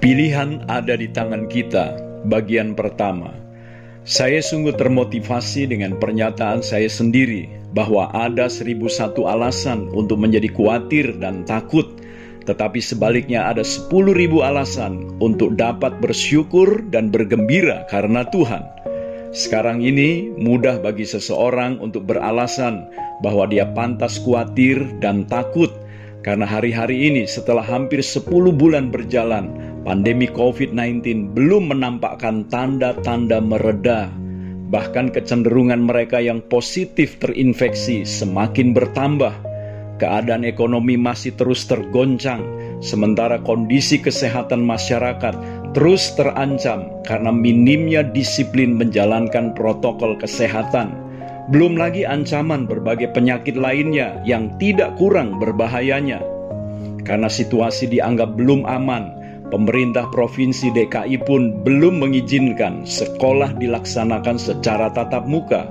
Pilihan ada di tangan kita. Bagian pertama. Saya sungguh termotivasi dengan pernyataan saya sendiri bahwa ada seribu satu alasan untuk menjadi khawatir dan takut, tetapi sebaliknya ada sepuluh ribu alasan untuk dapat bersyukur dan bergembira karena Tuhan. Sekarang ini mudah bagi seseorang untuk beralasan bahwa dia pantas khawatir dan takut karena hari-hari ini setelah hampir 10 bulan berjalan, pandemi COVID-19 belum menampakkan tanda-tanda mereda. Bahkan kecenderungan mereka yang positif terinfeksi semakin bertambah. Keadaan ekonomi masih terus tergoncang, sementara kondisi kesehatan masyarakat terus terancam karena minimnya disiplin menjalankan protokol kesehatan belum lagi ancaman berbagai penyakit lainnya yang tidak kurang berbahayanya. Karena situasi dianggap belum aman, pemerintah Provinsi DKI pun belum mengizinkan sekolah dilaksanakan secara tatap muka.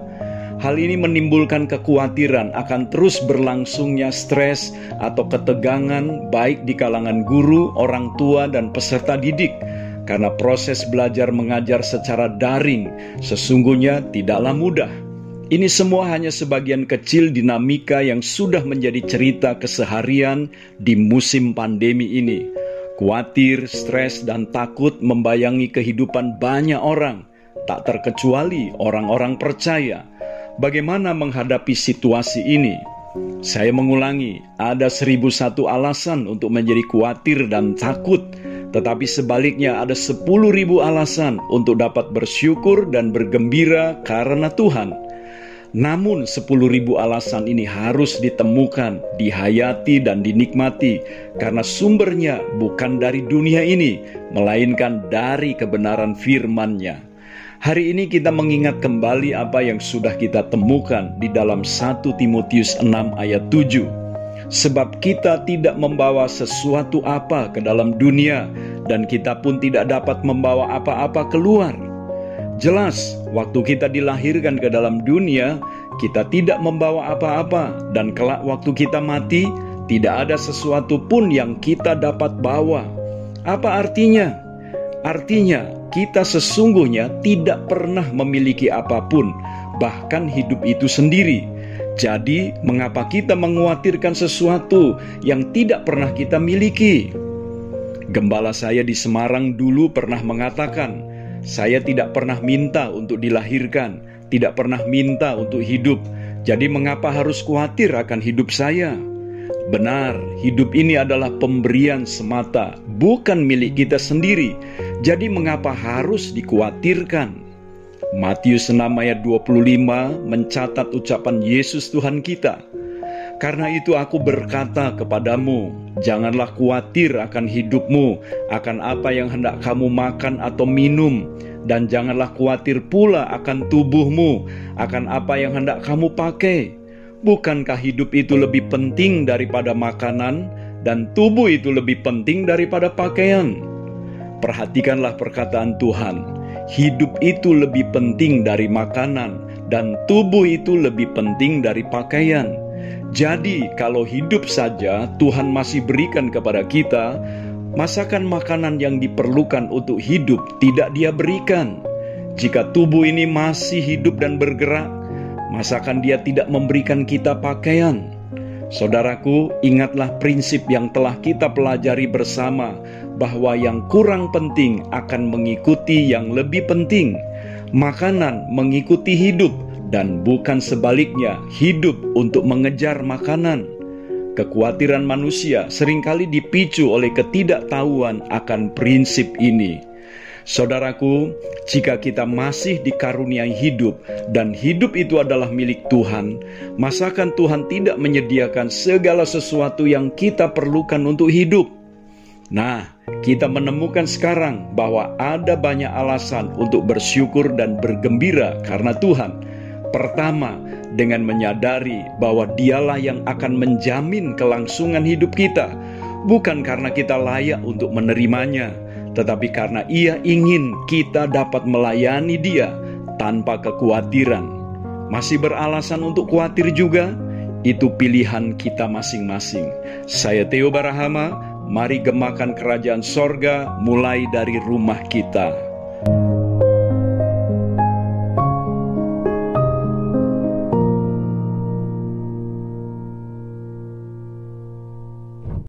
Hal ini menimbulkan kekhawatiran akan terus berlangsungnya stres atau ketegangan baik di kalangan guru, orang tua, dan peserta didik karena proses belajar mengajar secara daring sesungguhnya tidaklah mudah. Ini semua hanya sebagian kecil dinamika yang sudah menjadi cerita keseharian di musim pandemi ini. Kuatir, stres, dan takut membayangi kehidupan banyak orang, tak terkecuali orang-orang percaya. Bagaimana menghadapi situasi ini? Saya mengulangi, ada seribu satu alasan untuk menjadi khawatir dan takut, tetapi sebaliknya ada sepuluh ribu alasan untuk dapat bersyukur dan bergembira karena Tuhan. Namun sepuluh ribu alasan ini harus ditemukan, dihayati dan dinikmati karena sumbernya bukan dari dunia ini, melainkan dari kebenaran firman-Nya. Hari ini kita mengingat kembali apa yang sudah kita temukan di dalam 1 Timotius 6 ayat 7. Sebab kita tidak membawa sesuatu apa ke dalam dunia dan kita pun tidak dapat membawa apa-apa keluar Jelas, waktu kita dilahirkan ke dalam dunia, kita tidak membawa apa-apa, dan kelak waktu kita mati, tidak ada sesuatu pun yang kita dapat bawa. Apa artinya? Artinya, kita sesungguhnya tidak pernah memiliki apa pun, bahkan hidup itu sendiri. Jadi, mengapa kita mengkhawatirkan sesuatu yang tidak pernah kita miliki? Gembala saya di Semarang dulu pernah mengatakan, saya tidak pernah minta untuk dilahirkan, tidak pernah minta untuk hidup. Jadi, mengapa harus khawatir akan hidup saya? Benar, hidup ini adalah pemberian semata, bukan milik kita sendiri. Jadi, mengapa harus dikhawatirkan? Matius 6 ayat 25 mencatat ucapan Yesus Tuhan kita. Karena itu aku berkata kepadamu, janganlah khawatir akan hidupmu, akan apa yang hendak kamu makan atau minum, dan janganlah khawatir pula akan tubuhmu, akan apa yang hendak kamu pakai. Bukankah hidup itu lebih penting daripada makanan, dan tubuh itu lebih penting daripada pakaian? Perhatikanlah perkataan Tuhan, hidup itu lebih penting dari makanan, dan tubuh itu lebih penting dari pakaian. Jadi, kalau hidup saja Tuhan masih berikan kepada kita, masakan makanan yang diperlukan untuk hidup tidak Dia berikan. Jika tubuh ini masih hidup dan bergerak, masakan Dia tidak memberikan kita pakaian. Saudaraku, ingatlah prinsip yang telah kita pelajari bersama, bahwa yang kurang penting akan mengikuti yang lebih penting. Makanan mengikuti hidup, dan bukan sebaliknya hidup untuk mengejar makanan. Kekhawatiran manusia sering kali dipicu oleh ketidaktahuan akan prinsip ini. Saudaraku, jika kita masih dikaruniai hidup dan hidup itu adalah milik Tuhan, masakan Tuhan tidak menyediakan segala sesuatu yang kita perlukan untuk hidup? Nah, kita menemukan sekarang bahwa ada banyak alasan untuk bersyukur dan bergembira karena Tuhan Pertama, dengan menyadari bahwa Dialah yang akan menjamin kelangsungan hidup kita, bukan karena kita layak untuk menerimanya, tetapi karena Ia ingin kita dapat melayani Dia tanpa kekhawatiran. Masih beralasan untuk khawatir juga? Itu pilihan kita masing-masing. Saya Theo Barahama mari gemakan kerajaan sorga mulai dari rumah kita.